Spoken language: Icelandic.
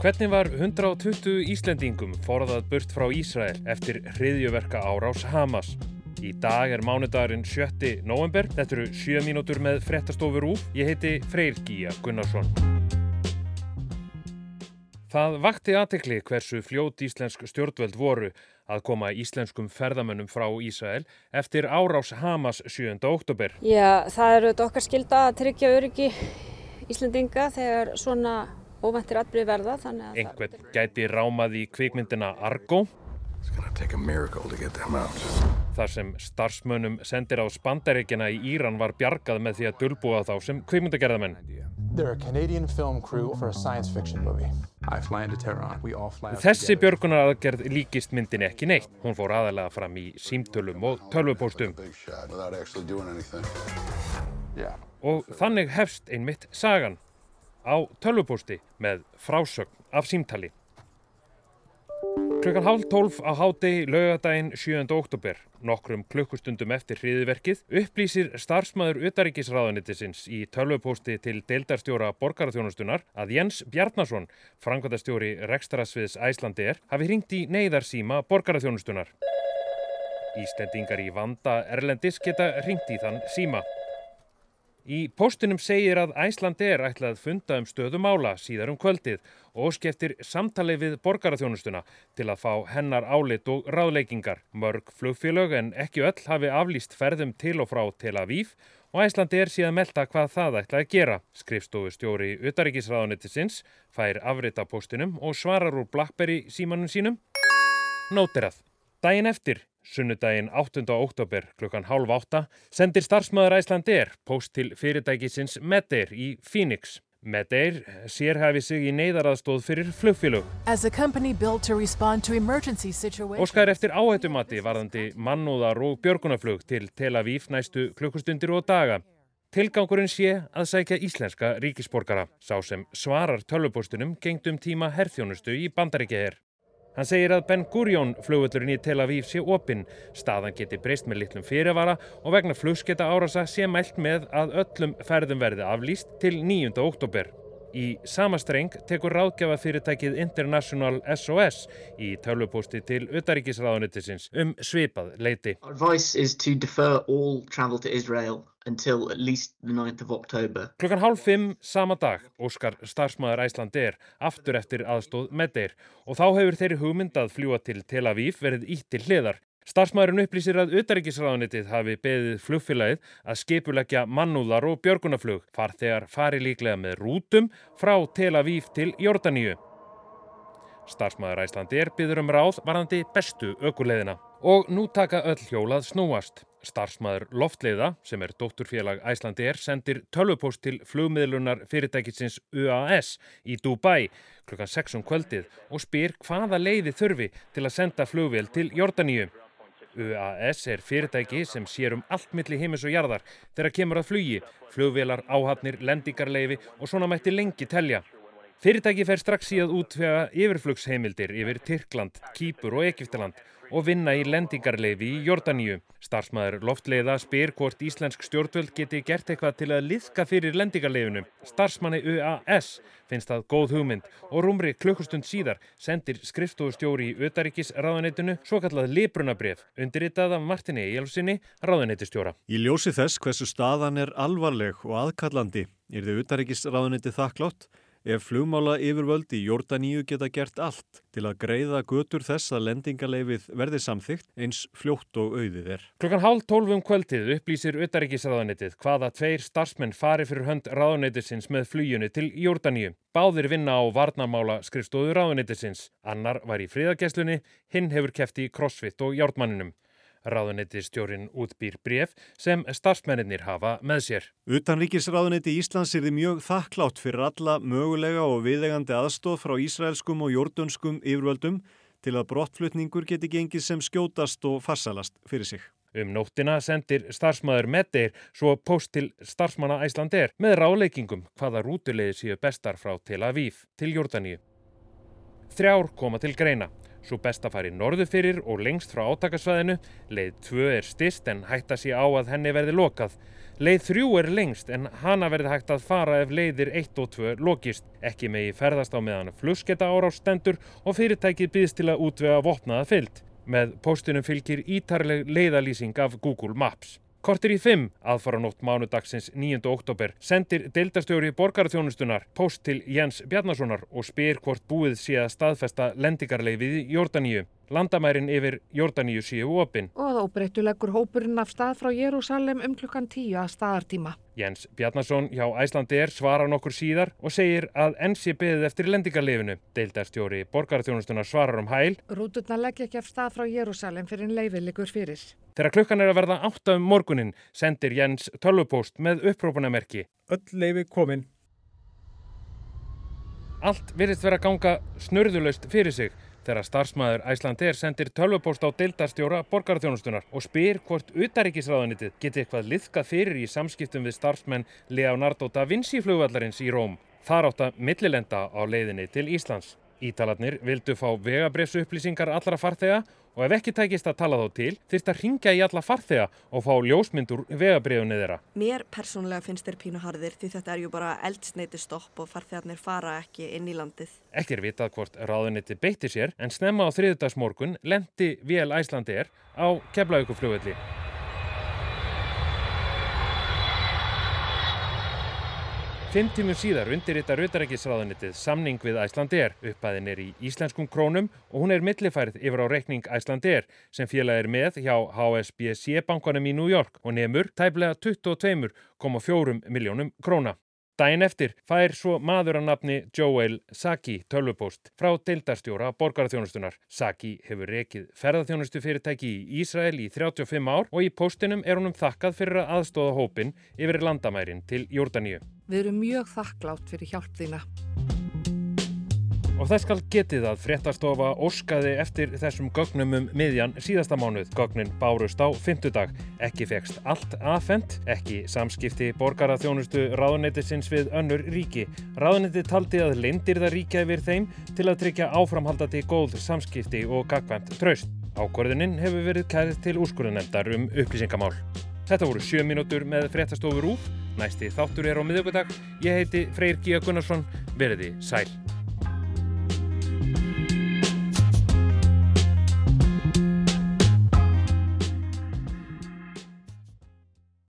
Hvernig var 120 Íslendingum forðað burt frá Ísrael eftir hriðjöverka árás Hamas? Í dag er mánudagurinn 7. november. Þetta eru 7 mínútur með frettastofur úr. Ég heiti Freyr Gíja Gunnarsson. Það vakti aðtekli hversu fljót íslensk stjórnvöld voru að koma íslenskum ferðamönnum frá Ísrael eftir árás Hamas 7. oktober. Já, það eru okkar skilda að tryggja öryggi Íslendinga þegar svona óvæntir atbyrði verða. Einhvern gæti rámað í kvikmyndina Argo. Þar sem starfsmönnum sendir á spandaríkina í Íran var bjargað með því að dölbúa þá sem kvikmyndagerðamenn. Þessi björgunaraðgerð líkist myndin ekki neitt. Hún fór aðalega fram í símtölum og tölvupóstum. Og þannig hefst einmitt sagan á tölvupósti með frásögn af símtali. Klukkan hálf tólf á hádegi laugadaginn 7. oktober, nokkrum klukkustundum eftir hriðiverkið, upplýsir starfsmæður utaríkisráðanitisins í tölvupósti til deildarstjóra borgarþjónustunar að Jens Bjarnason, frangvandastjóri Rekstrasviðs Æslandir, hafi hringt í neyðarsíma borgarþjónustunar. Íslendingar í vanda Erlendis geta hringt í þann síma. Í póstunum segir að Æsland er ætlað funda um stöðum ála síðar um kvöldið og skeftir samtali við borgaraþjónustuna til að fá hennar álit og ráðleikingar. Mörg flugfélög en ekki öll hafi aflýst ferðum til og frá Tel Aviv og Æsland er síðan melda hvað það ætlaði að gera. Skrifstofustjóri Utaríkisráðanettisins fær afrita póstunum og svarar úr Blackberry símanum sínum. Nóterað. Dæin eftir Sunnudaginn 8. oktober klukkan halv átta sendir starfsmöður Æslandir post til fyrirtækisins Medeir í Phoenix. Medeir sérhæfi sig í neyðaraðstóð fyrir flugfélög. Óskar eftir áhættumati varðandi mannúðar og björgunaflug til Tel Aviv næstu klukkustundir og daga. Tilgangurinn sé að sækja íslenska ríkisborgara. Sá sem svarar tölvupóstunum gengt um tíma herþjónustu í bandaríkjaher. Hann segir að Ben Gurion flugvöldurinn í Tel Aviv sé opinn, staðan geti breyst með litlum fyrirvara og vegna flugsketa árasa sé mælt með að öllum ferðum verði aflýst til 9. oktober. Í sama streng tekur ráðgjafa fyrirtækið International SOS í tölvupósti til Utaríkisráðunittisins um svipað leiti. Klukkan hálf fimm sama dag óskar starfsmæður Æslandir aftur eftir aðstóð með þeir og þá hefur þeirri hugmynd að fljúa til Tel Aviv verið ítt til hliðar. Starfsmæðurinn upplýsir að Utaríkisráðunitið hafi beðið flugfélagið að skipulegja mannúðar og björgunaflug far þegar fari líklega með rútum frá Tel Aviv til Jórdaníu. Starfsmæður Æslandir byður um ráð varðandi bestu ökuleiðina. Og nú taka öll hjólað snúast. Starfsmæður Loftleiða, sem er dótturfélag Æslandir, sendir tölvupóst til flugmiðlunar fyrirtækisins UAS í Dubai klukkan 6 um kvöldið og spyr hvaða leiði þurfi til að senda flugvél til Jórdaníu. UAS er fyrirtæki sem sér um allt milli heimis og jarðar þegar kemur að flugi, flugvélar, áhafnir, lendingarleifi og svona mætti lengi telja. Fyrirtæki fer strax í að útvega yfirflugsheimildir yfir Tyrkland, Kýpur og Egiptaland og vinna í lendingarleifi í Jórdaníu. Starfsmæður loftleiða spyr hvort íslensk stjórnvöld geti gert eitthvað til að liðka fyrir lendingarleifinu. Starfsmanni UAS finnst það góð hugmynd og rúmri klukkustund síðar sendir skriftofustjóri í Ötaríkis ráðanettinu svo kallað librunnabref undirritað af Martini Ejálfsinni ráðanettistjóra. Í ljósi þess hversu staðan er alvarleg og aðkallandi er þau Ötaríkis ráðanetti þakklátt ef flugmála yfirvöld í Jórdaníu geta gert allt til að greiða götur þess að lendingarleifið verði samþygt eins fljótt og auðið er. Klokkan hálf tólfum kvöldið upplýsir Uttaríkisraðanetið hvaða tveir starfsmenn fari fyrir hönd ráðanetisins með fluginu til Jórdaníu. Báðir vinna á varnamála skrifstóðu ráðanetisins. Annar var í fríðagesslunni, hinn hefur kæft í crossfit og hjártmanninum. Ráðunettistjórin útbýr bref sem starfsmenninir hafa með sér. Utanríkisráðunetti Íslands er því mjög þakklátt fyrir alla mögulega og viðegandi aðstóð frá ísraelskum og jórdunskum yfirvöldum til að brottflutningur geti gengið sem skjótast og farsalast fyrir sig. Um nóttina sendir starfsmæður Meddeir svo post til starfsmanna Æslandir með ráleikingum hvaða rútulegði séu bestar frá Tel Aviv til Jórdaníu. Þrjár koma til greina. Svo best að fari norðu fyrir og lengst frá átakasvæðinu, leið tvö er stist en hætta sér á að henni verði lokað. Leið þrjú er lengst en hana verði hægt að fara ef leiðir 1 og 2 lokist. Ekki megi ferðast á meðan flusketa árástendur og fyrirtækið býðst til að útvega vopnaða fyllt. Með póstunum fylgir ítarleg leiðalýsing af Google Maps. Kortir í fimm, aðfara nótt mánudagsins 9. oktober, sendir deildastjóri borgarþjónustunar post til Jens Bjarnasonar og spyr hvort búið sé að staðfesta lendingarleifið í Jórdaníu. Landamærin yfir Jórdaníu séu opinn. Og að óbreyttu leggur hópurinn af stað frá Jérúsalem um klukkan tíu að staðartíma. Jens Bjarnason hjá Æslandi er svara nokkur síðar og segir að enn sé beðið eftir lendingarleifinu. Deildarstjóri borgarþjónustunar svarar um hæl. Rúturna leggja ekki af stað frá Jérúsalem fyrir liggur fyrir. Þegar klukkan er að verða átta um morgunin sendir Jens tölvupóst með upprópunamerki. Öll leifi komin. Allt virðist vera ganga snurðuleust fyrir sig þegar starfsmæður Æslandir sendir tölvupóst á deildarstjóra borgarþjónustunar og spyr hvort utaríkisráðanitið geti eitthvað liðkað fyrir í samskiptum við starfsmenn Leonardo da Vinci flugvallarins í Róm. Þar átt að millilenda á leiðinni til Íslands. Ítalarnir vildu fá vegabrefsu upplýsingar allra farþega og ef ekki tækist að tala þá til þurft að ringja í alla farþega og fá ljósmyndur vegabrefunu þeirra. Mér persónulega finnst þeir pínu harðir því þetta er ju bara eldsneiti stopp og farþegarnir fara ekki inn í landið. Ekki er vitað hvort ráðuniti beitti sér en snemma á þriðdagsmorgun lendi vél Æslandi er á keflauguflugvelli. Fimm tímum síðar undirrita Rautarækisráðanitið samning við Æslandir. Uppæðin er í íslenskum krónum og hún er millifærið yfir á reikning Æslandir sem félag er með hjá HSBC bankanum í New York og nefnur tæplega 22,4 miljónum króna. Dæin eftir fær svo maður að nafni Joel Saki tölvupóst frá deildarstjóra borgarþjónustunar. Saki hefur rekið ferðarþjónustu fyrirtæki í Ísrael í 35 ár og í póstinum er honum þakkað fyrir að aðstóða hópin yfir landamærin til Jórdaníu. Við erum mjög þakklátt fyrir hjálp þína. Og þess skal getið að fréttastofa óskaði eftir þessum gögnum um miðjan síðasta mánuð. Gögnin bárust á fymtudag. Ekki fegst allt aðfendt, ekki samskipti borgaraþjónustu ráðuneytisins við önnur ríki. Ráðuneyti taldi að lindir það ríkja yfir þeim til að tryggja áframhaldandi góð samskipti og gagvæmt traust. Ákvörðuninn hefur verið kærið til úrskurðunemdar um upplýsingamál. Þetta voru sjö mínútur með fréttastofur úr. Næsti þáttur er á miðugudag. Ég heiti Freyr G. Gunnarsson. Verði sæl.